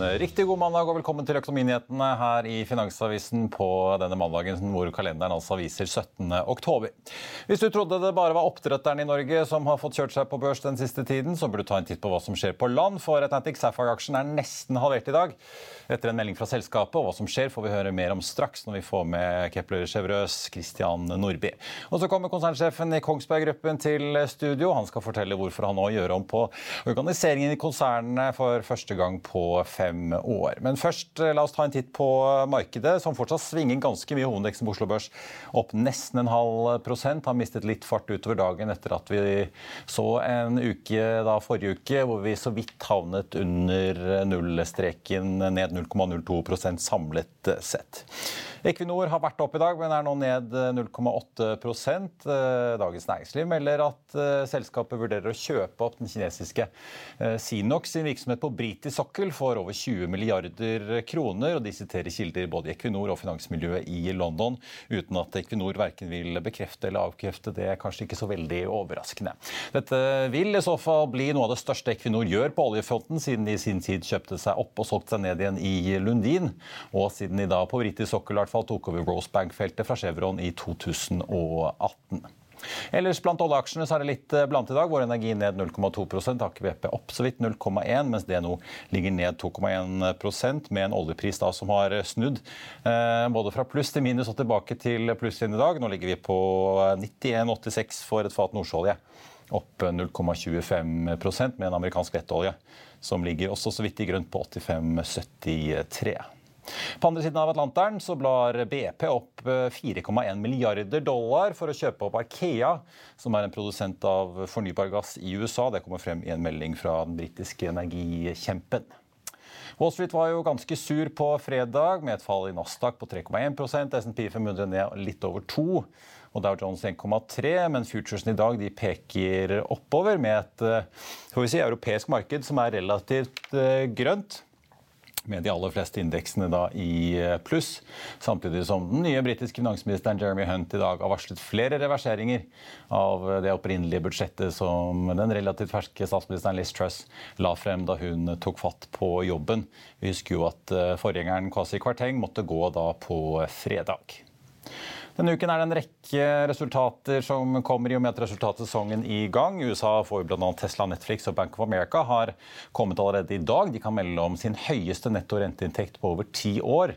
Riktig god mandag og velkommen til Økonominyhetene her i Finansavisen på denne mandagen hvor kalenderen altså viser 17. oktober. Hvis du trodde det bare var oppdretterne i Norge som har fått kjørt seg på børs den siste tiden, så burde du ta en titt på hva som skjer på land, for Atlantic Sapphire-aksjen er nesten halvert i dag. Etter en melding fra selskapet, og hva som skjer får vi høre mer om straks når vi får med Kepler Chevrøs Christian Nordby. Og så kommer konsernsjefen i Kongsberg Gruppen til studio. Han skal fortelle hvorfor han nå gjør om på organiseringen i konsernet for første gang på fem år. Men først, eh, la oss ta en titt på markedet, som fortsatt svinger ganske mye. Hovedindeksen på Oslo Børs opp nesten en halv prosent. Har mistet litt fart utover dagen etter at vi så en uke da forrige uke hvor vi så vidt havnet under nullstreken, ned 0,02% samlet sett. Equinor har vært opp i dag, men er nå ned 0,8% Dagens Næringsliv melder at eh, selskapet vurderer å kjøpe opp den kinesiske eh, Sinox sin virksomhet på britisk sokkel for over 20 milliarder kroner. og De siterer kilder både i Equinor og finansmiljøet i London, uten at Equinor verken vil bekrefte eller avkrefte det. er kanskje ikke så veldig overraskende. Dette vil i så fall bli noe av det største Equinor gjør på oljefronten, siden de i sin tid kjøpte seg opp og solgte seg ned igjen i Lundin, og siden de da på britisk sokkel i hvert fall tok over Rosebank-feltet fra Chevron i 2018. Ellers blant oljeaksjene så er det litt eh, blant i dag. Vår Energi ned 0,2 Aker BP opp så vidt 0,1 mens nå ligger ned 2,1% med en oljepris da som har snudd. Eh, både fra pluss til minus og tilbake til pluss igjen i dag. Nå ligger vi på 91,86 for et fat nordsjøolje. Opp 0,25% med en amerikansk lettolje som ligger også så vidt i grønt på 85,73. På andre siden av Atlanteren så blar BP opp 4,1 eh, milliarder dollar for å kjøpe opp Arkea, som er en produsent av fornybar gass i USA. Det kommer frem i en melding fra den britiske energikjempen. Wall Street var jo ganske sur på fredag, med et fall i Nasdaq på 3,1% SMP 500 ned litt over 2 og Dow Jones 1,3, men futuresen i dag de peker oppover med et eh, får vi si, europeisk marked som er relativt eh, grønt med de aller fleste indeksene da i eh, pluss. Samtidig som den nye britiske finansministeren Jeremy Hunt i dag har varslet flere reverseringer av det opprinnelige budsjettet som den relativt ferske statsministeren Liz Truss la frem da hun tok fatt på jobben. Vi husker jo at eh, forgjengeren Kwasi Kwarteng måtte gå da på fredag. Denne uken er det en rekke resultater som kommer i og med at resultatsesongen i gang. USA får bl.a. Tesla, Netflix og Bank of America har kommet allerede i dag. De kan melde om sin høyeste netto renteinntekt på over ti år.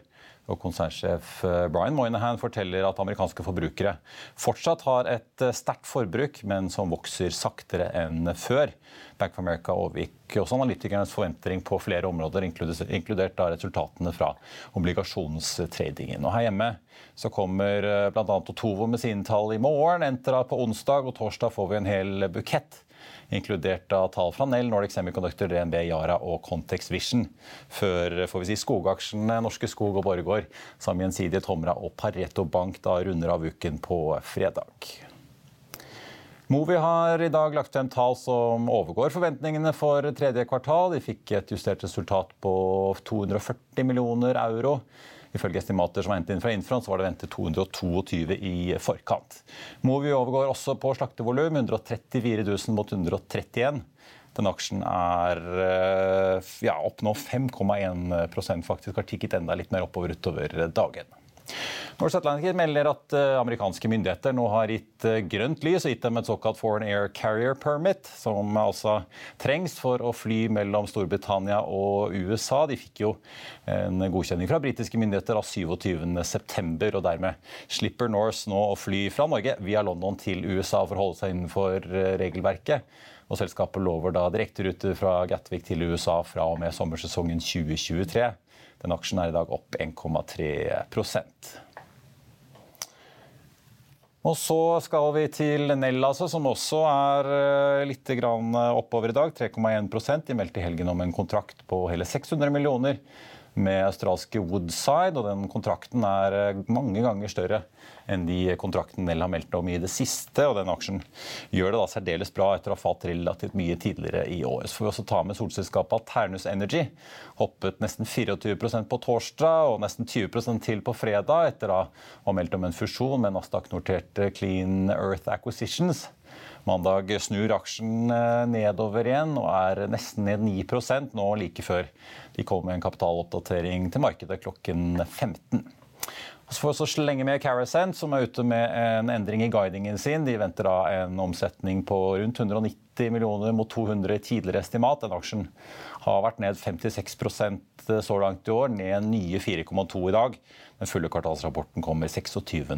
Og Konsernsjef eh, Brian Moynihan forteller at amerikanske forbrukere fortsatt har et eh, sterkt forbruk, men som vokser saktere enn før. Bank of America overgikk også analytikernes forventning på flere områder, inkludert da resultatene fra obligasjonstradingen. Og her hjemme så kommer eh, bl.a. Otovo med sine tall i morgen, Entra på onsdag, og torsdag får vi en hel bukett inkludert av tall fra Nell, Nordic Semiconductor, DNB, Yara og Context Vision. Før får vi si, skogaksjene Norske Skog og Borregaard sammen gjensidige tomra og Pareto Bank da runder av uken på fredag. Movi har i dag lagt frem tall som overgår forventningene for tredje kvartal. De fikk et justert resultat på 240 millioner euro. Ifølge estimater som var hentet inn fra Infront, så var det ventet 222 i forkant. Movi overgår også på slaktevolum, 134 000 mot 131 den aksjen er eh, ja, opp nå 5,1 faktisk. Har tikket enda litt mer oppover utover dagen. Norse Atlantic melder at uh, amerikanske myndigheter nå har gitt uh, grønt lys og gitt dem et såkalt Foreign Air Carrier Permit, som altså trengs for å fly mellom Storbritannia og USA. De fikk jo en godkjenning fra britiske myndigheter av 27.9, og dermed slipper Norse nå å fly fra Norge via London til USA for å holde seg innenfor uh, regelverket. Og selskapet lover da direkteruter fra Gatwick til USA fra og med sommersesongen 2023. Den aksjen er i dag opp 1,3% og så skal vi til Nell, altså, som også er eh, litt oppover i dag. 3,1% De meldte i helgen om en kontrakt på hele 600 millioner med australske Woodside. og Den kontrakten er eh, mange ganger større enn de kontraktene Nell har meldt om i det siste. og Den aksjen gjør det da særdeles bra etter å ha falt relativt mye tidligere i år. Så får vi også ta med solselskapet Alternus Energy. Hoppet nesten 24% på torsdag og nesten 20% til på fredag etter å ha meldt om en fusjon med Nasdaq-noterte Clean Earth Acquisitions. Mandag snur aksjen eh, nedover igjen og er nesten ned 9% nå like før de kommer med en kapitaloppdatering til markedet klokken 15. Så får vi også slenge med Carasent, som er ute med en endring i guidingen sin. De venter da en omsetning på rundt 190 millioner mot 200 tidligere estimat. Den aksjen har vært ned 56% så langt i år, ned nye 4,2 i dag. Den fulle kvartalsrapporten kommer 26.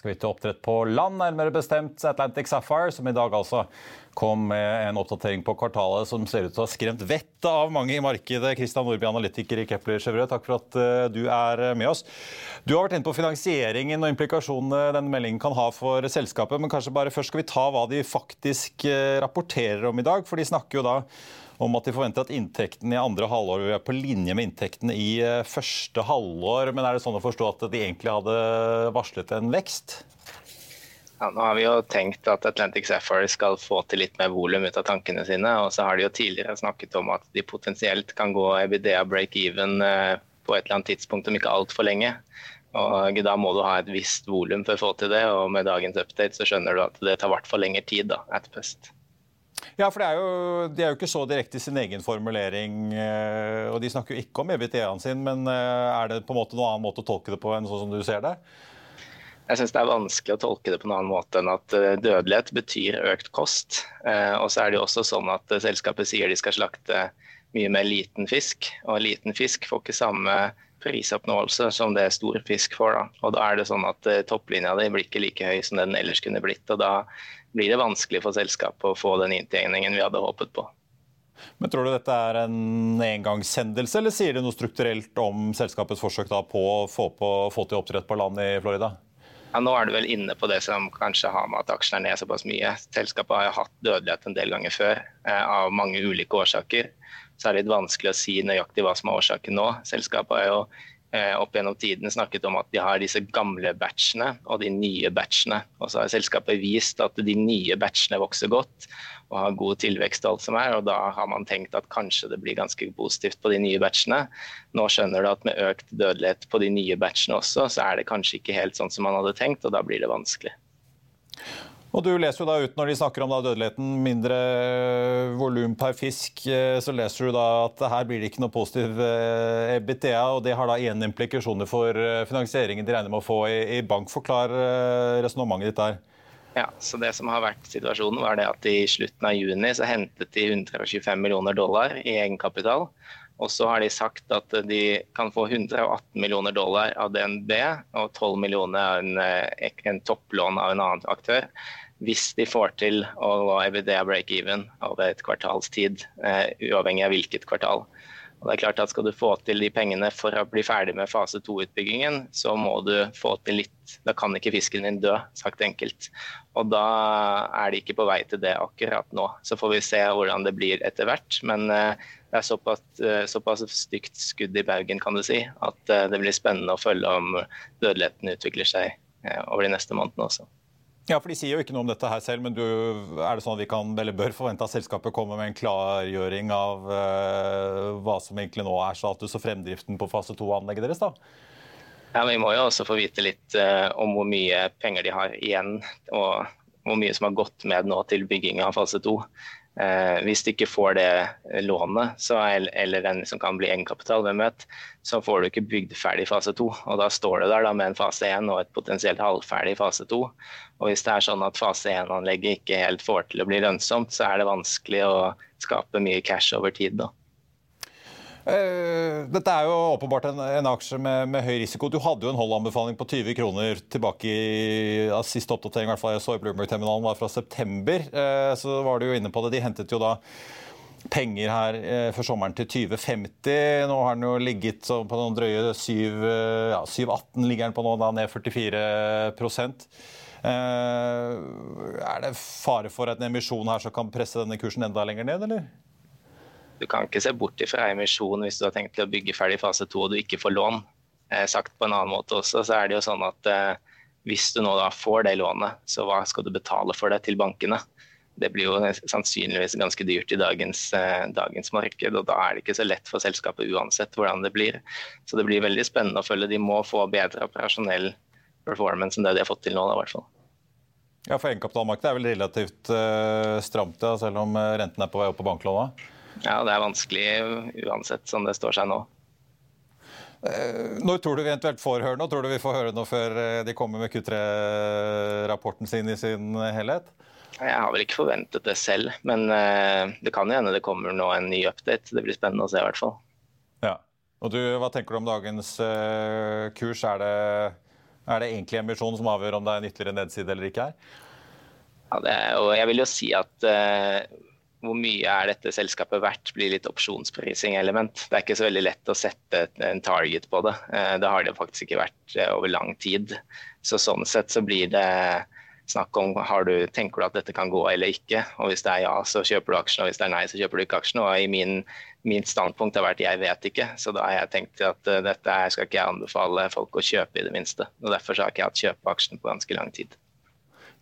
Skal vi til oppdrett på land, nærmere bestemt Atlantic Sapphire, som i dag altså kom med en oppdatering på kvartalet som ser ut til å ha skremt vettet av mange i markedet. Kristian Nordby, analytiker i Kepler Chevrolet, takk for at eh, du er eh, med oss. Du har vært inne på finansieringen og implikasjonene denne meldingen kan ha for selskapet, men kanskje bare først skal vi ta hva de faktisk eh, rapporterer om i dag, for de snakker jo da om at de forventer at inntektene i andre halvår vil være på linje med inntektene i eh, første halvår. Men er det sånn å forstå at de egentlig hadde varslet en vekst? Ja, nå har vi jo tenkt at Atlantic Sapphire skal få til litt mer volum ut av tankene sine. Og så har de jo tidligere snakket om at de potensielt kan gå EBDA break-even eh, på et eller annet tidspunkt om ikke altfor lenge. Og Da må du ha et visst volum for å få til det, og med dagens update så skjønner du at det tar hvert fall lengre tid da, at best. Ja, for er jo, De er jo ikke så direkte i sin egen formulering. Eh, og De snakker jo ikke om EBTA-en sin, men eh, er det på en måte noen annen måte å tolke det på enn sånn som du ser det? Jeg syns det er vanskelig å tolke det på en annen måte enn at eh, dødelighet betyr økt kost. Og så er det jo også sånn at selskapet sier de skal slakte mye mer liten fisk, og liten fisk får ikke samme prisoppnåelse som det er stor fisk får. Da. Og da er det sånn at topplinja di blir ikke like høy som den ellers kunne blitt. og da blir det vanskelig for selskapet å få den inntjeningen vi hadde håpet på. Men Tror du dette er en engangshendelse, eller sier det noe strukturelt om selskapets forsøk på å få, på, få til oppdrett på land i Florida? Ja, nå er du vel inne på det som kanskje har med at aksjene er ned såpass mye. Selskapet har jo hatt dødelighet en del ganger før, eh, av mange ulike årsaker. Så er det litt vanskelig å si nøyaktig hva som er årsaken nå. Selskapet har jo Eh, opp gjennom tiden snakket om at de har disse gamle batchene og de nye batchene. Og så har selskapet vist at de nye batchene vokser godt og har god tilvekst og alt som er. Og da har man tenkt at kanskje det blir ganske positivt på de nye batchene. Nå skjønner du at med økt dødelighet på de nye batchene også, så er det kanskje ikke helt sånn som man hadde tenkt, og da blir det vanskelig. Og Du leser jo da ut når de snakker om dødeligheten, mindre eh, volum per fisk, eh, så leser du da at her blir det ikke noe positiv EBITDA. Og det har da igjen implikasjoner for finansieringen de regner med å få i, bank. Forklar resonnementet ditt der. Ja, så det som har vært situasjonen var det at I slutten av juni så hentet de 125 millioner dollar i egenkapital. Og så har de sagt at de kan få 118 millioner dollar av DNB og 12 millioner av en, eh, en topplån av en annen aktør. Hvis de får til å EBITDA break-even over et kvartals tid, uh, uavhengig av hvilket kvartal. Og det er klart at Skal du få til de pengene for å bli ferdig med fase to-utbyggingen, så må du få til litt Da kan ikke fisken din dø, sagt enkelt. Og da er de ikke på vei til det akkurat nå. Så får vi se hvordan det blir etter hvert. Men uh, det er såpass, uh, såpass stygt skudd i baugen, kan du si, at uh, det blir spennende å følge om dødeligheten utvikler seg over de neste månedene også. Ja, for De sier jo ikke noe om dette her selv, men du, er det sånn at vi kan, eller bør forvente at selskapet kommer med en klargjøring av uh, hva som egentlig nå er status og fremdriften på fase 2-anlegget deres? da? Ja, men Vi må jo også få vite litt uh, om hvor mye penger de har igjen, og hvor mye som har gått med nå til bygging av fase 2. Eh, hvis du ikke får det lånet, så, eller en som kan bli egenkapital, hvem vet, så får du ikke bygd ferdig fase to. Og da står du der da, med en fase 1 og et potensielt halvferdig fase 2. Og hvis det er sånn at fase 1-anlegget ikke helt får til å bli lønnsomt, så er det vanskelig å skape mye cash over tid. da. Uh, dette er jo åpenbart en, en aksje med, med, høy risiko. Du hadde jo en holdanbefaling på 20 kroner tilbake i ja, siste oppdatering, i hvert fall jeg så i Bloomberg-terminalen, var fra september. Uh, så var du jo inne på det. De hentet jo da penger her uh, for sommeren til 2050. Nå har den jo ligget på noen drøye 7, ja, 7,18 ligger den på nå, da ned 44% Er det fare for at en emisjon her som kan presse denne kursen enda lenger ned, eller? Du kan ikke se bort fra emisjon hvis du har tenkt til å bygge ferdig fase to og du ikke får lån. Eh, sagt på en annen måte også, så er det jo sånn at eh, hvis du nå da får det lånet, så hva skal du betale for det til bankene? Det blir jo sannsynligvis ganske dyrt i dagens, eh, dagens, marked, og da er det ikke så lett for selskapet uansett hvordan det blir. Så det blir veldig spennende å følge. De må få bedre operasjonell performance enn det de har fått til nå, da, hvert fall. Ja, for Egenkapitalmarkedet er vel relativt uh, stramt, ja, selv om renten er på vei opp på banklåna? Ja, det er vanskelig uansett, som det står seg nå. Eh, når tror du vi eventuelt får høre noe? Tror du vi får høre noe før eh, de kommer med Q3-rapporten sin i sin helhet? Jeg har vel ikke forventet det selv, men eh, det kan jo hende det kommer nå en ny update. Det blir spennende å se i hvert fall. Ja. Og du, Hva tenker du om dagens kurs? Er det, er det egentlig emisjonen som avgjør om det er en ytterligere nedside eller ikke? her? Ja, det jo, jeg vil jo si at hvor mye er dette selskapet verdt, blir litt opsjonsprising-element. Det er ikke så veldig lett å sette en target på det. Eh, det har det faktisk ikke vært eh, over lang tid. Så Sånn sett så blir det snakk om har du, tenker du at dette kan gå eller ikke. Og Hvis det er ja, så kjøper du aksjen, og hvis det er nei, så kjøper du ikke aksjen. Og i min, min standpunkt har vært jeg vet ikke. Så da har jeg tenkt at uh, dette skal ikke jeg anbefale folk å kjøpe i det minste. Og Derfor har ikke jeg hatt kjøpeaksjen på ganske lang tid.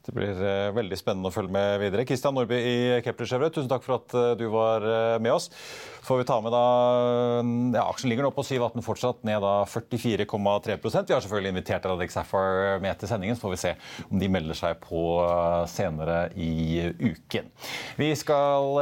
Det blir eh, veldig spennende å følge med videre. Kristian Nordby i Kepler Chevrolet, tusen takk for at eh, du var eh, med oss. Får vi ta med da, ja, Aksjen ligger nå på 7,18 fortsatt, ned da 44,3% Vi har selvfølgelig invitert Radix Saffar med til sendingen, så får vi se om de melder seg på senere i uken. Vi skal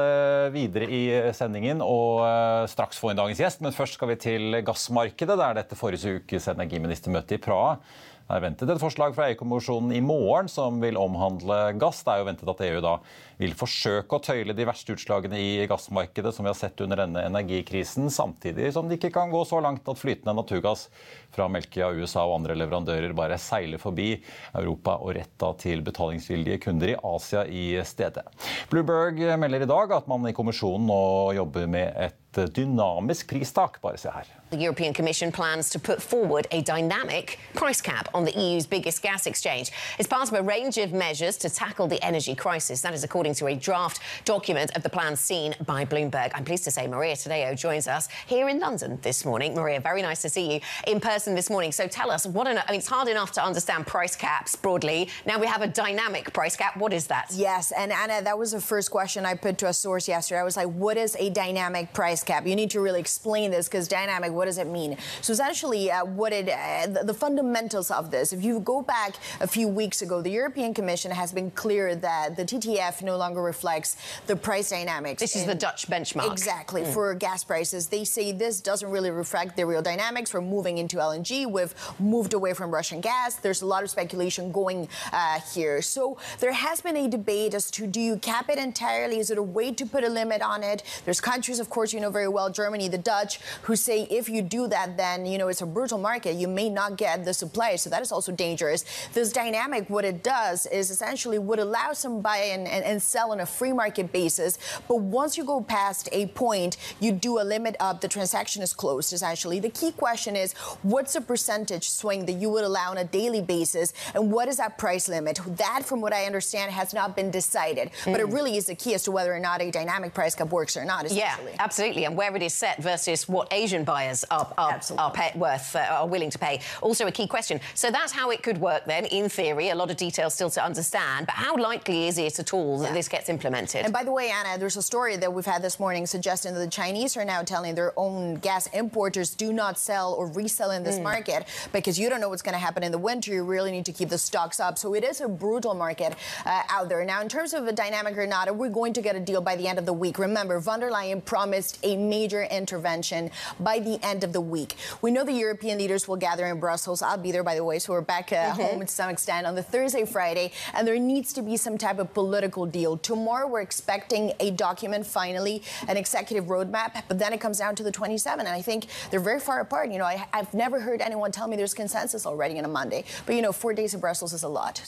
videre i sendingen og straks få inn dagens gjest, men først skal vi til gassmarkedet, der dette forrige ukes energiministermøte i Praha det er ventet et forslag fra EU-kommisjonen i morgen som vil omhandle gass. Det er jo ventet at EU da vil forsøke å tøyle de verste utslagene i gassmarkedet som vi har sett under denne energikrisen, samtidig som det ikke kan gå så langt at flytende naturgass fra Melkia, USA og andre leverandører bare seiler forbi Europa og retta til betalingsvillige kunder i Asia i stedet. Bloomberg melder i dag at man i kommisjonen nå jobber med et dynamisk pristak. Bare se her. The European Commission plans to put forward a dynamic price cap on the EU's biggest gas exchange. It's part of a range of measures to tackle the energy crisis. That is according according to a draft document of the plan seen by Bloomberg. I'm pleased to say Maria Tadeo joins us here in London this morning. Maria, very nice to see you in person this morning. So tell us, what an, I mean, it's hard enough to understand price caps broadly. Now we have a dynamic price cap. What is that? Yes, and Anna, that was the first question I put to a source yesterday. I was like, what is a dynamic price cap? You need to really explain this because dynamic, what does it mean? So essentially, uh, what it, uh, the, the fundamentals of this, if you go back a few weeks ago, the European Commission has been clear that the TTF no longer reflects the price dynamics. This is the Dutch benchmark. Exactly. Mm. For gas prices, they say this doesn't really reflect the real dynamics. We're moving into LNG. We've moved away from Russian gas. There's a lot of speculation going uh, here. So there has been a debate as to do you cap it entirely? Is it a way to put a limit on it? There's countries, of course, you know, very well Germany, the Dutch, who say if you do that, then you know it's a brutal market. You may not get the supply, so that is also dangerous. This dynamic, what it does is essentially would allow some buy and, and, and sell on a free market basis. But once you go past a point, you do a limit up. The transaction is closed. Essentially, the key question is what's the percentage swing that you would allow on a daily basis, and what is that price limit? That, from what I understand, has not been decided. Mm. But it really is the key as to whether or not a dynamic price cap works or not. Yeah, absolutely. And where it is set versus what Asian buyers are, are, are pay, worth, uh, are willing to pay. Also a key question. So that's how it could work then, in theory. A lot of details still to understand. But how likely is it at all that yeah. this gets implemented? And by the way, Anna, there's a story that we've had this morning suggesting that the Chinese are now telling their own gas importers do not sell or resell in this mm. market because you don't know what's going to happen in the winter. You really need to keep the stocks up. So it is a brutal market uh, out there. Now, in terms of a dynamic or not, we're going to get a deal by the end of the week. Remember, von der Leyen promised a major intervention by the end of the week. We know the European leaders will gather in Brussels. I'll be there, by the way, so we're back uh, mm-hmm. home to some extent on the Thursday, Friday, and there needs to be some type of political deal. Tomorrow, we're expecting a document, finally, an executive roadmap, but then it comes down to the 27, and I think they're very far apart. You know, I, I've never heard anyone tell me there's consensus already on a Monday, but you know, four days in Brussels is a lot.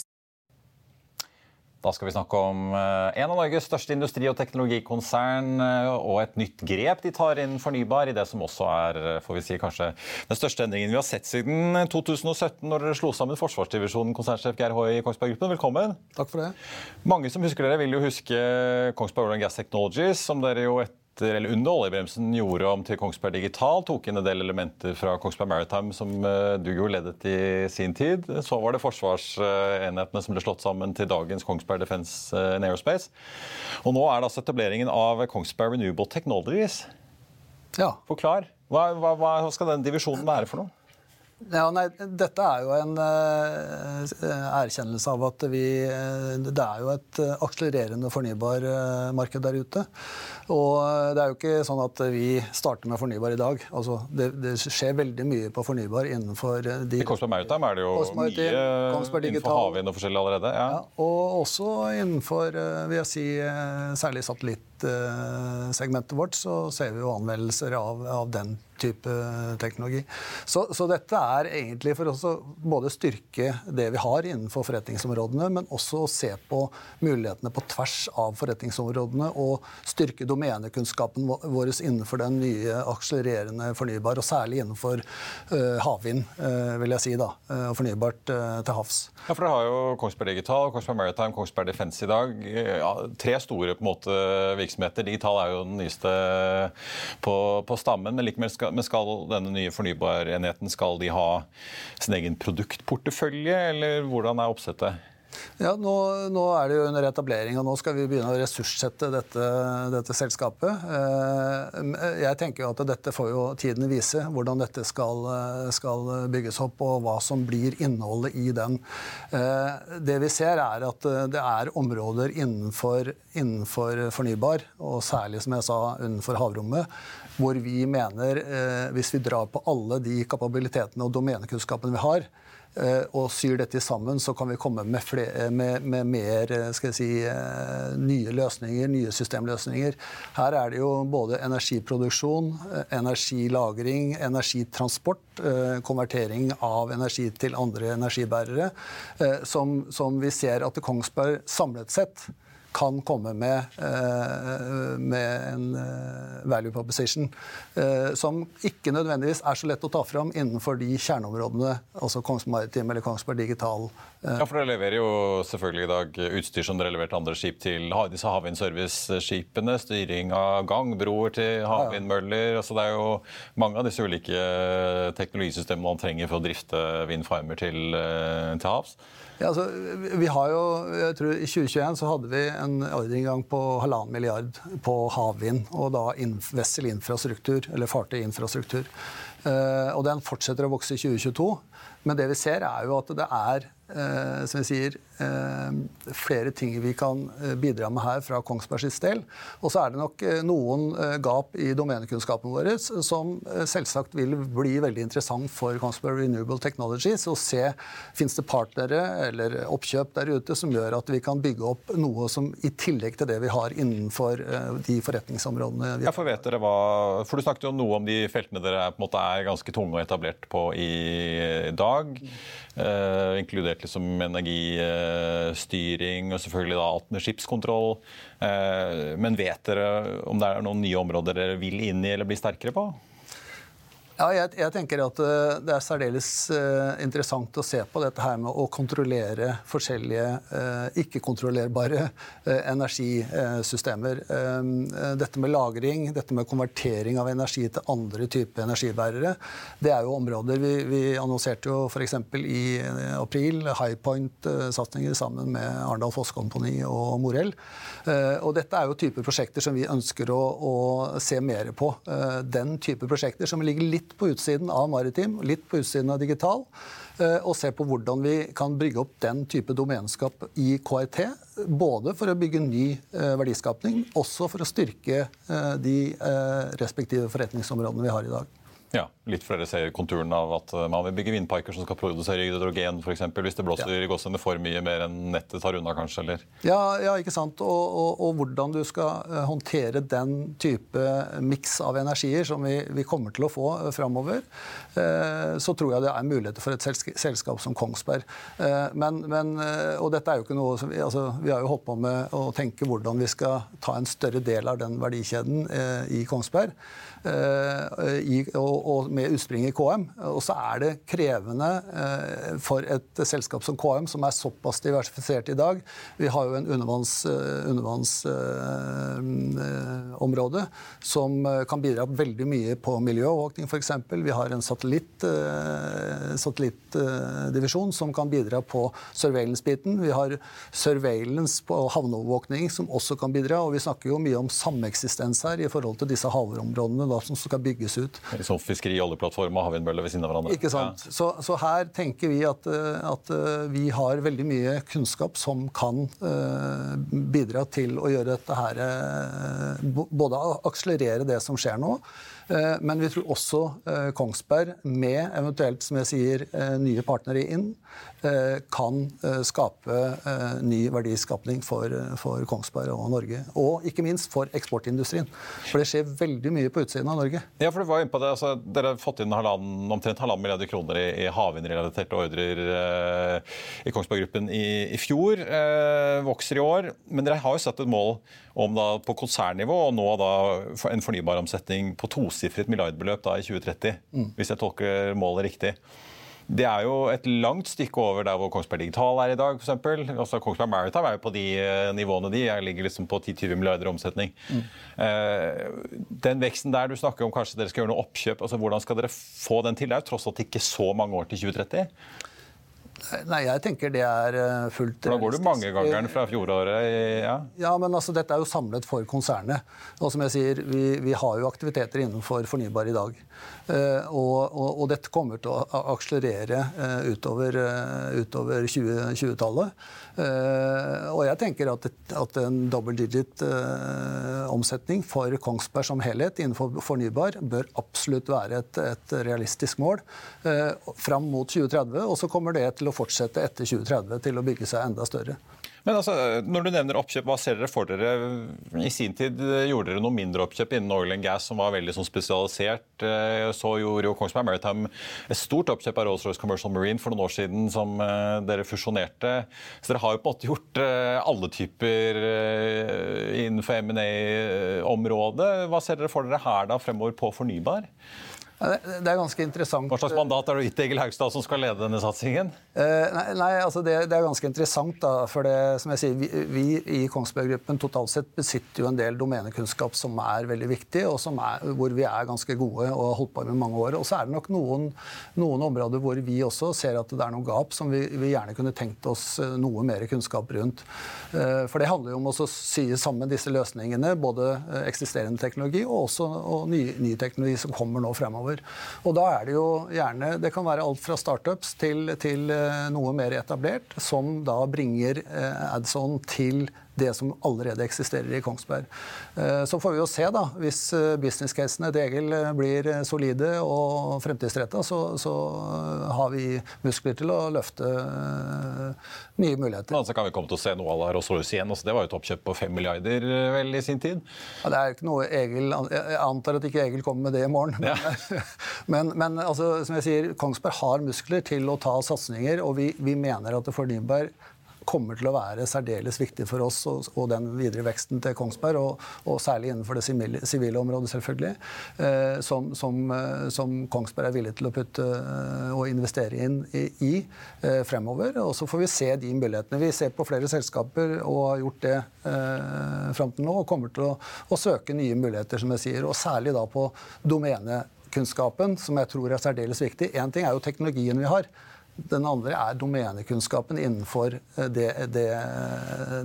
Da skal vi snakke om eh, en av Norges største industri- og teknologikonsern eh, og et nytt grep de tar inn fornybar i det som også er eh, får vi si, kanskje den største endringen vi har sett siden 2017, når dere slo sammen forsvarsdivisjonen. Konsernsjef Geir Hoi i Kongsberg Gruppen, velkommen. Takk for det. Mange som husker dere, vil jo huske Kongsberg Oil Gas Technologies, som dere jo et etter, eller under oljebremsen gjorde om til Kongsberg Digital. Tok inn en del elementer fra Kongsberg Maritime som eh, du jo ledet i sin tid. Så var det forsvarsenhetene som ble slått sammen til dagens Kongsberg Defence and eh, Aerospace. Og nå er det altså etableringen av Kongsberg Renewable Technologies. Ja. Forklar. Hva, hva, hva skal den divisjonen være for noe? Ja, nei, dette er jo en uh, erkjennelse av at vi uh, Det er jo et uh, akselererende fornybarmarked der ute. Og det er jo ikke sånn at vi starter med fornybar i dag. Altså, det, det skjer veldig mye på fornybar innenfor de I Kongsberg Maritime er det jo mye innenfor havvind og forskjellig allerede. Ja. Ja, og også innenfor, vil jeg si, særlig satellittsegmentet vårt, så ser vi jo anvendelser av, av den type teknologi. Så, så, dette er egentlig for å både styrke det vi har innenfor forretningsområdene, men også å se på mulighetene på tvers av forretningsområdene og styrke domenekunnskapen vår innenfor den nye akselererende fornybar, og særlig innenfor uh, havvind, uh, vil jeg si, da, uh, fornybart til havs. Ja, for Dere har jo Kongsberg Digital, Kongsberg Maritime, Kongsberg Defence i dag. Ja, tre store på en måte, virksomheter. Digital er jo den nyeste på, på stammen, men likevel skal men skal denne nye fornybarenheten skal de ha sin egen produktportefølje, eller hvordan er oppsettet? Ja, nå, nå, er det jo under etablering, og nå skal vi begynne å ressurssette dette, dette, selskapet. Eh, jeg tenker jo at dette får jo tiden vise, hvordan dette skal, skal, bygges opp, og hva som blir innholdet i den. Eh, det vi ser, er at det er områder innenfor, innenfor fornybar, og særlig, som jeg sa, innenfor havrommet, hvor vi mener, eh, hvis vi drar på alle de kapabilitetene og domenekunnskapene vi har, eh, og syr dette sammen, så kan vi komme med, flere, med, med mer eh, si, nye løsninger, nye systemløsninger. Her er det jo både energiproduksjon, energilagring, energitransport, konvertering av energi til andre energibærere, som, som vi ser at Kongsberg samlet sett kan komme med, eh, med en eh, value proposition eh, som ikke nødvendigvis er så lett å ta fram innenfor de kjerneområdene, altså Kongsberg Maritim eller Kongsberg Digital. Ja, for Dere leverer jo selvfølgelig i dag utstyr som dere leverte andre skip til disse havvindserviceskipene. Styring av gangbroer til havvindmøller. altså Det er jo mange av disse ulike teknologisystemene man trenger for å drifte vindfarmer til, til havs. Ja, altså, vi har jo, jeg tror I 2021 så hadde vi en ordreinngang på halvannen milliard på havvind, og da in, vessel infrastruktur, eller fartøyinfrastruktur. Og den fortsetter å vokse i 2022. Men det vi ser, er jo at det er Eh, som jeg sier, eh, flere ting vi kan eh, bidra med her fra Kongsbergs del. Og så er det nok noen gap i domenekunnskapen vår som selvsagt vil bli veldig interessant for Kongsberg Renewable Technologies å se fins det partnere eller oppkjøp der ute som gjør at vi kan bygge opp noe som i tillegg til det vi har innenfor de forretningsområdene vi har. Ja, for, vet dere hva, for Du snakket jo noe om de feltene dere er, på en måte er ganske tunge og etablert på i dag. Eh, inkludert liksom energistyring og selvfølgelig da skipskontroll. Eh, men vet dere om det er noen nye områder dere vil inn i eller bli sterkere på? Ja, jeg, jeg, tenker at eh, Det er særdeles uh, interessant å se på dette her med å kontrollere forskjellige uh, ikke-kontrollerbare energisystemer. dette med lagring, dette med konvertering av energi til andre typer energibærere, det er jo områder Vi, vi annonserte jo f.eks. i april Highpoint-satsinger sammen med Arendal Fosskompani og Morell. og dette er jo typer prosjekter som vi ønsker å, å se mer på. den type prosjekter som ligger litt på utsiden av maritim, litt på utsiden av digital. Eh, og se på hvordan vi kan brygge opp den type domenskap i KIT. Både for å bygge ny eh, verdiskapning, også for å styrke eh, de respektive forretningsområdene vi har i dag. Ja, Litt flere ser konturen av at eh, man vil bygge vindparker som skal produsere hydrogen f.eks. Hvis det blåser ja. i gåsene for mye mer enn nettet tar unna, kanskje? eller? Ja, ja ikke sant. Og, og, og, hvordan du skal eh, håndtere den type miks av energier som vi, vi, kommer til å få eh, framover, så tror jeg det er muligheter for et selskap som Kongsberg. Men, men, og dette er jo ikke noe som vi, altså, vi har jo holdt på med å tenke hvordan vi skal ta en større del av den verdikjeden i Kongsberg. I, og, og med utspring i KM. Og så er det krevende eh, for et selskap som KM, som er såpass diversifisert i dag. Vi har jo en undervannsområde eh, eh, som kan bidra veldig mye på miljøovervåkning, f.eks. Vi har en satellitt, satellittdivisjon som kan bidra på surveillance-biten. Vi har surveillance på havneovervåkning som også kan bidra. Og vi snakker jo mye om sameksistens her i forhold til disse havområdene da, som skal bygges ut. Sånn fiskeri, oljeplattform og havvindmøller ved siden av hverandre. Ikke sant. Ja. Så, så, her tenker vi at, eh, at, eh, vi har veldig mye kunnskap som kan uh, bidra til å gjøre dette her Både akselerere det som skjer nå, men vi tror også Kongsberg, med eventuelt som jeg sier, nye partnere inn, kan skape ny verdiskapning for, for Kongsberg og Norge. Og ikke minst for eksportindustrien. For det skjer veldig mye på utsiden av Norge. Ja, for du var inne på det, altså, Dere har fått inn halvannen, omtrent halvannen milliarder kroner i, i havvindrelaterte ordrer eh, i Kongsberg Gruppen i, i fjor. Eh, vokser i år. Men dere har jo satt et mål om da, på konsernnivå og nå da, en fornybaromsetning på tosifret milliardbeløp da, i 2030. Mm. Hvis jeg tolker målet riktig. Det er jo et langt stykke over der hvor Kongsberg Digital er i dag. For eksempel. altså Kongsberg Maritime er jo på de eh, nivåene de Jeg ligger liksom på 10-20 milliarder omsetning. Mm. Eh, den veksten der du snakker om kanskje dere skal gjøre noe oppkjøp, altså hvordan skal dere få den til? Det er jo tross alt ikke så mange år til 2030. Nei, jeg tenker det er fullt realistisk. Da går du mangegangeren fra fjoråret? Ja. ja, men altså, dette er jo samlet for konsernet. Og som jeg sier, vi, vi har jo aktiviteter innenfor fornybar i dag. Uh, og, og, og, dette kommer til å akselerere uh, utover, utover 2020-tallet. og jeg tenker at, at en double digit omsetning for Kongsberg som helhet innenfor fornybar bør absolutt være et, et realistisk mål fram mot 2030. Og så kommer det til å fortsette etter 2030 til å bygge seg enda større. Men altså, Når du nevner oppkjøp, hva ser dere for dere? I sin tid gjorde dere noe mindre oppkjøp innen oil and gas som var veldig sånn spesialisert. Eh, så gjorde jo Kongsberg Maritime et stort oppkjøp av Rolls-Royce Commercial Marine for noen år siden som eh, dere fusjonerte. Så dere har jo på en måte gjort eh, alle typer innenfor M&A-området. Hva ser dere for dere her da fremover på fornybar? Det er ganske interessant. Hva slags mandat har du gitt Egil Haugstad, som skal lede denne satsingen? Eh, nei, nei altså det, det, er ganske interessant. da, for det, som jeg sier, vi, vi i Kongsberg Gruppen totalt sett besitter jo en del domenekunnskap som er veldig viktig, og er, hvor vi er ganske gode og har holdt på med mange år. Og så er det nok noen, noen, områder hvor vi også ser at det er noen gap som vi, vi, gjerne kunne tenkt oss eh, noe mer kunnskap rundt. Eh, for det handler jo om å sy sammen disse løsningene, både eksisterende teknologi og også og ny, ny teknologi som kommer nå fremover fremover. Og da er det jo gjerne Det kan være alt fra startups til, til noe mer etablert, som da bringer Adson til det som allerede eksisterer i Kongsberg. Eh, så får vi jo se, da. Hvis eh, business-casene til Egil eh, blir solide og fremtidsretta, så, så, har vi muskler til å løfte nye muligheter. Men så kan vi komme til å se noe av Rolls-Royce igjen. Altså, det var jo et oppkjøp på fem milliarder vel i sin tid? Ja, det er ikke noe Egil Jeg antar at ikke Egil kommer med det i morgen. Ja. men, men altså, som jeg sier, Kongsberg har muskler til å ta satsinger, og vi, vi mener at fornybar kommer til å være særdeles viktig for oss og, og den videre veksten til Kongsberg, og, og særlig innenfor det sivile området, selvfølgelig, eh, som, som, eh, som, Kongsberg er villig til å putte eh, og investere inn i, i eh, fremover. Og så får vi se de mulighetene. Vi ser på flere selskaper og har gjort det eh, fram til nå, og kommer til å, å søke nye muligheter, som jeg sier, og særlig da på domenekunnskapen, som jeg tror er særdeles viktig. Én ting er jo teknologien vi har. Den andre er domenekunnskapen innenfor eh, det, det,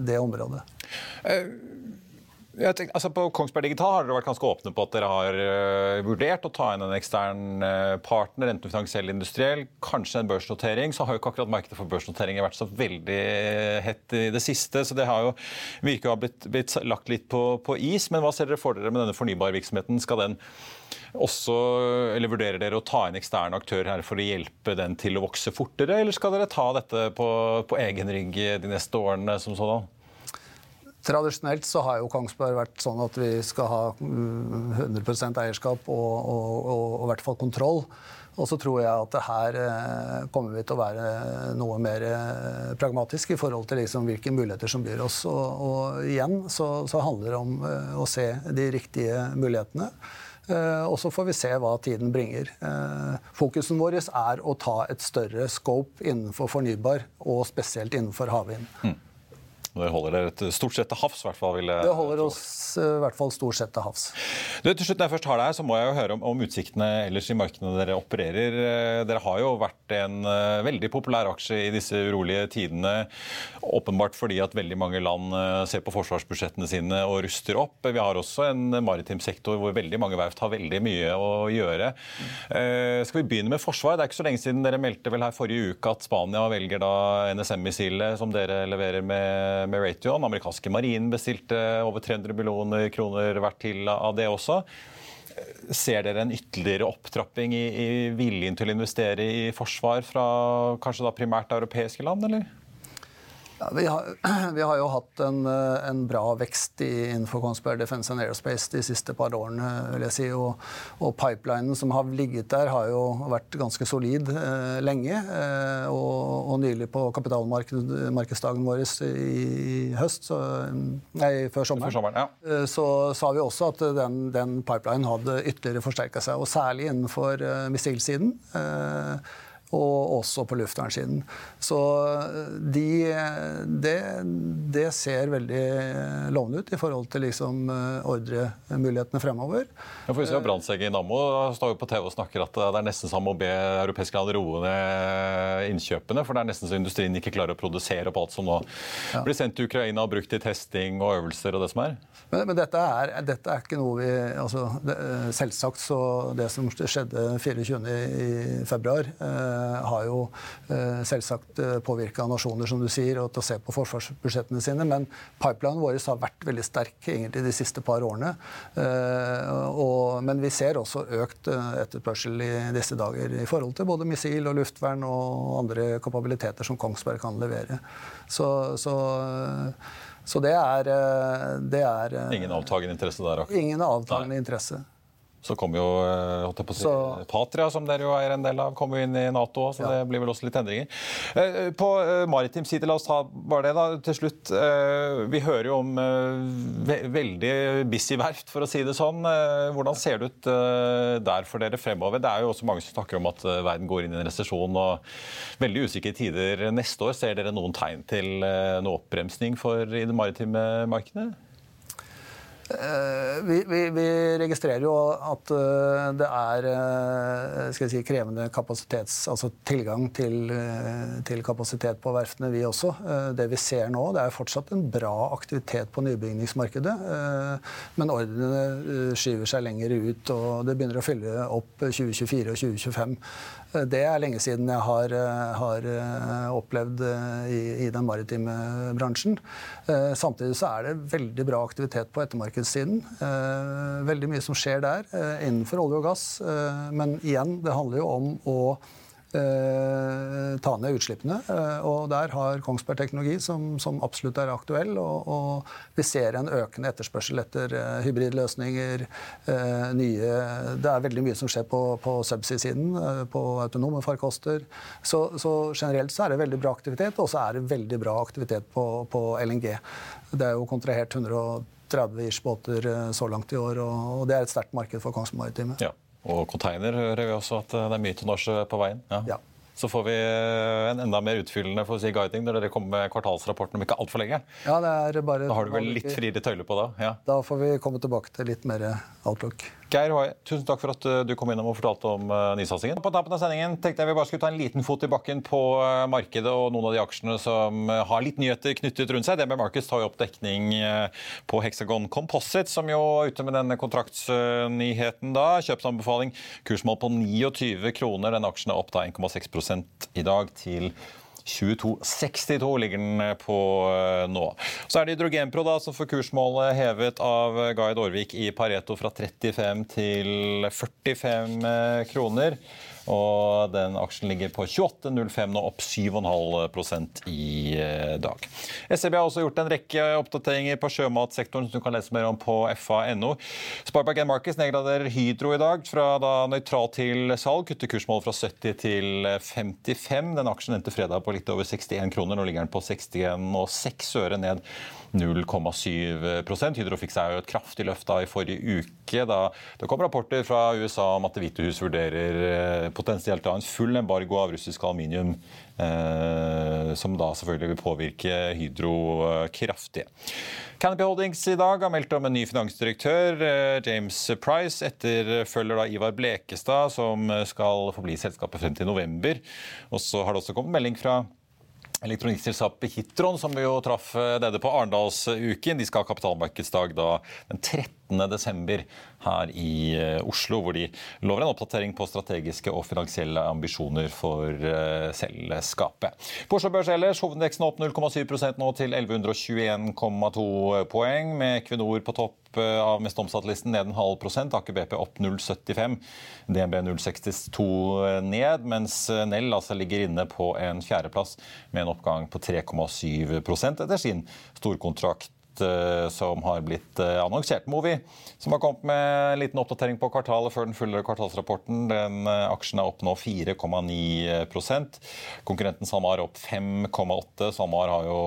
det området. Eh, Tenker, altså på Kongsberg Digital har dere vært ganske åpne på at dere har uh, vurdert å ta inn en ekstern partner, enten finansiell eller industriell, kanskje en børsnotering. Så har jo ikke akkurat markedet for børsnoteringer vært så veldig hett i det siste. Så det har jo virker å ha blitt, blitt, lagt litt på, på, is. Men hva ser dere for dere med denne fornybarvirksomheten? Skal den også, eller Vurderer dere å ta inn eksterne aktører her for å hjelpe den til å vokse fortere, eller skal dere ta dette på, på egen rygg de neste årene som sådan? Tradisjonelt så har jo Kongsberg vært sånn at vi skal ha 100 mm, eierskap og, og, og, og i hvert fall kontroll. Og så tror jeg at her eh, kommer vi til å være noe mer eh, pragmatisk i forhold til liksom hvilke muligheter som byr oss. Og, og igjen så, så, handler det om eh, å se de riktige mulighetene. Og så får vi se hva tiden bringer. Fokusen vår er å ta et større scope innenfor fornybar, og spesielt innenfor havvind. Mm. Det holder dere stort sett til havs, hvert fall? Vil jeg... Det holder oss eh, i hvert fall stort sett til havs. Du, til slutt, Når jeg først har deg her, så må jeg jo høre om, om utsiktene ellers i markedene dere opererer. Eh, dere har jo vært en uh, veldig populær aksje i disse urolige tidene. Åpenbart fordi at veldig mange land uh, ser på forsvarsbudsjettene sine og ruster opp. Vi har også en maritim sektor hvor veldig mange verft har veldig mye å gjøre. Uh, skal vi begynne med forsvar? Det er ikke så lenge siden dere meldte vel her forrige uke at Spania velger da NSM-missilet som dere leverer med med Raytheon. Amerikanske marinen bestilte over 300 millioner kroner hvert til av det også. Ser dere en ytterligere opptrapping i, i viljen til å investere i forsvar fra kanskje da primært europeiske land, eller? Ja, vi, har, vi, har, jo hatt en, eh, en bra vekst i, innenfor Kongsberg Defence and Aerospace de siste par årene. vil jeg si, Og, og pipelinen som har ligget der, har jo vært ganske solid eh, lenge. Eh, og, og, nylig på kapitalmarkedsdagen vår i, høst, så, nei, før sommeren, før sommeren ja. Eh, så sa vi også at den, den pipelinen hadde ytterligere forsterka seg. Og særlig innenfor eh, missilsiden. Eh, og også på luftvernsiden. Så eh, de, det, det, ser veldig lovende ut i forhold til liksom eh, ordremulighetene fremover. Ja, for vi ser Branntsegg i Nammo står jo på TV og snakker at det er nesten som å be europeiske land roe ned innkjøpene. For det er nesten så industrien ikke klarer å produsere opp alt som nå ja. blir sendt til Ukraina og brukt til testing og øvelser og det som er. Men, men dette, er, dette, er, ikke noe vi altså, det, Selvsagt så det som skjedde 24.2, eh, har jo eh, selvsagt eh, påvirka nasjoner, som du sier, og til å se på forsvarsbudsjettene sine. Men pipelinen vår har vært veldig sterk egentlig de siste par årene. Eh, og, men vi ser også økt eh, etterspørsel i disse dager i forhold til både missil og luftvern og andre kapabiliteter som Kongsberg kan levere. Så, så så det er, eh, det er Ingen avtagende interesse der? Akkurat. Ingen avtagende interesse. Så kommer jo eh, si. Patria, som dere jo er en del av, kommer jo inn i Nato så ja. det blir vel også litt endringer. Eh, på maritim side, la oss ta bare det da, til slutt. Vi hører jo om veldig busy verft, for å si det sånn. Hvordan ser det ut der for dere fremover? Det er jo også mange som snakker om at verden går inn i en resesjon og veldig usikre tider neste år. Ser dere noen tegn til noe oppbremsning for i det maritime markedet? Eh, vi, vi, vi, registrerer jo at eh, det er eh, si, krevende kapasitets, altså tilgang til, til, kapasitet på verftene, vi også. Det vi ser nå, det er fortsatt en bra aktivitet på nybygningsmarkedet. Men ordrene skyver seg lenger ut, og det begynner å fylle opp 2024 og 2025. Det er lenge siden jeg har, har opplevd i, i, den maritime bransjen. Samtidig så er det veldig bra aktivitet på ettermarkedssiden. Eh, veldig mye som skjer der eh, innenfor olje og gass. Eh, men igjen, det handler jo om å ta ned utslippene. Og der har Kongsberg Teknologi, som, som absolutt er aktuell. Og, og, vi ser en økende etterspørsel etter hybridløsninger. nye Det er veldig mye som skjer på, på subsea-siden, på autonome farkoster. Så, så, generelt så er det veldig bra aktivitet, og så er det veldig bra aktivitet på, på LNG. Det er jo kontrahert 130 30 ish båter eh, så langt i år, og det er et sterkt marked for Kongsberg Maritime. Ja. Og container hører vi også at eh, det er mye tonnasje på veien. Ja. ja. Så får vi eh, en enda mer utfyllende for å si, guiding når dere kommer med kvartalsrapporten om ikke altfor lenge. Ja, det er bare... Da har du vel litt friere tøyler på da? Ja. Da får vi komme tilbake til litt mer outlook. Geir Hoie, tusen takk for at eh, du kom innom og fortalte om uh, nysatsingen. På tappen av sendingen tenkte jeg vi bare skulle ta en liten fot i bakken på uh, markedet og noen av de aksjene som har litt nyheter knyttet rundt seg. DNB Markets tar jo opp dekning på Hexagon Composite, som jo er ute med denne kontraktsnyheten da. Kjøpsanbefaling kursmål på 29 kroner. Den aksjen er opp da 1,6 i dag til 22,62 ligger den på eh, nå. Så er det Hydrogenpro da, som får kursmålet hevet av Guide Aarvik i Pareto fra 35 til 45 eh, kroner. Og den aksjen ligger på 28,05 nå, opp 7,5% i eh, dag. SEB har også gjort en rekke oppdateringer på sjømatsektoren som du kan lese mer om på fa.no. Sparebank Markets nedgraderer Hydro i dag fra da nøytral til salg. Kutter kursmålet fra 70 til 55. Den aksjen endte fredag på litt over 61 kroner. Nå ligger den på 61,6 øre ned 0,7 Hydro fikk seg jo et kraftig løft da i forrige uke. da Det kom rapporter fra USA om at Det hvite hus vurderer eh, potensielt en full embargo av russisk aluminium. Eh, som da selvfølgelig vil påvirke Hydro eh, kraftig. Canopy Holdings i dag har meldt om en ny finansdirektør, eh, James Price. Etterfølger da Ivar Blekestad, som skal forbli selskapet frem til november. Og så har det også kommet melding fra elektronikkselskapet Hitron, som vi jo traff eh, nede på Arendalsuken. De skal ha kapitalmarkedsdag da den 13. desember her i eh, Oslo, hvor de lover en oppdatering på strategiske og finansielle ambisjoner for uh, selskapet. På Oslo Børs ellers, hovedindeksen opp 0,7% nå til 1121,2 poeng, med Equinor på topp av mest omsatt-listen ned en halv prosent. Aker BP opp 0,75. DNB 0,62 ned, mens Nell altså ligger inne på en fjerdeplass med en oppgang på 3,7 etter sin storkontrakt Eh, som har blitt eh, annonsert. Movi, som har kommet med en liten oppdatering på kvartalet før den fulle kvartalsrapporten. Den eh, Aksjen er opp nå 4,9% Konkurrenten SalMar opp 5,8 SalMar har jo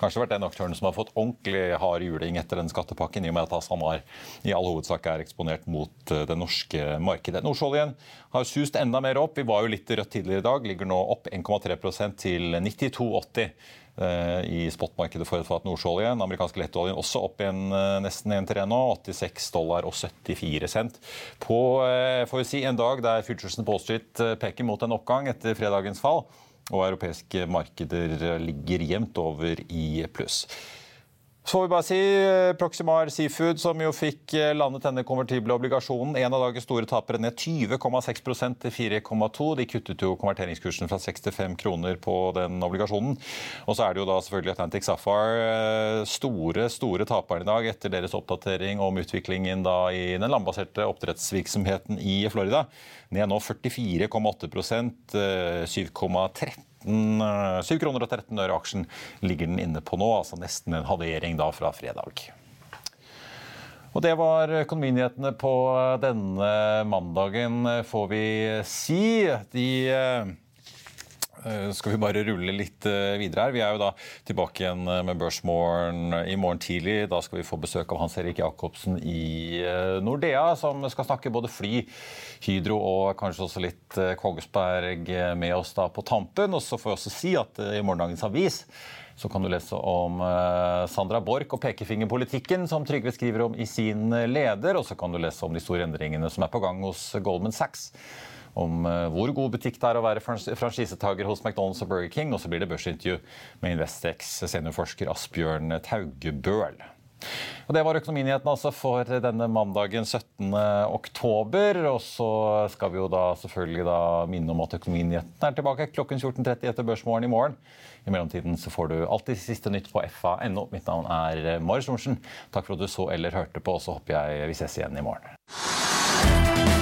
kanskje vært den aktøren som har fått ordentlig hard juling etter den skattepakken, i og med at SalMar i all hovedsak er eksponert mot det norske markedet. Nordsjøoljen har sust enda mer opp. Vi var jo litt rødt tidligere i dag. Ligger nå opp 1,3% til 92,80. Eh, i spotmarkedet for et fat nordsjøolje. Den amerikanske lettoljen også opp igjen eh, nesten 1 til 1 nå. 86 dollar og 74 cent. På eh, får vi si, en dag der futuresen på Wall Street peker mot en oppgang etter fredagens fall, og europeiske markeder ligger jevnt over i pluss. Så får vi bare si eh, Proximar Seafood, som jo fikk eh, landet denne konvertible obligasjonen. En av dagens store tapere ned 20,6% til 4,2. De kuttet jo konverteringskursen fra 65 kroner på den obligasjonen. Og så er det jo da selvfølgelig Atlantic Sapphire, eh, store store taperen i dag etter deres oppdatering om utviklingen da i den landbaserte oppdrettsvirksomheten i Florida. Ned nå 44,8% 7,13 7 kroner og 13 øre aksjen ligger den inne på nå, altså nesten en halvering da fra fredag. Og Det var økonominyhetene på denne mandagen, får vi si. De Eh, skal vi bare rulle litt eh, videre her. Vi er jo da tilbake igjen eh, med Børsmorgen i morgen tidlig. Da skal vi få besøk av Hans Erik Jacobsen i Nordea, som skal snakke både fly, Hydro og kanskje også litt Kongsberg med oss da på tampen. Og så får vi også si at i morgendagens avis Så kan du lese om eh, Sandra Borch og pekefingerpolitikken, som Trygve skriver om i sin leder. Og så kan du lese om de store endringene som er på gang hos Goldman Sachs. Om eh, hvor god butikk det er å være franchisetaker hos McDonald's og Burger King. Og så blir det børsintervju med Investex seniorforsker Asbjørn Taugebøl. Og Det var økonominyhetene altså for denne mandagen 17. oktober. Og så skal vi jo da selvfølgelig da minne om at økonominyhetene er tilbake klokken 14.30 etter Børsmorgen i morgen. I mellomtiden så får du alltid siste nytt på fa.no. Mitt navn er Marius Thorensen. Takk for at du så eller hørte på, og så håper jeg vi ses igjen i morgen.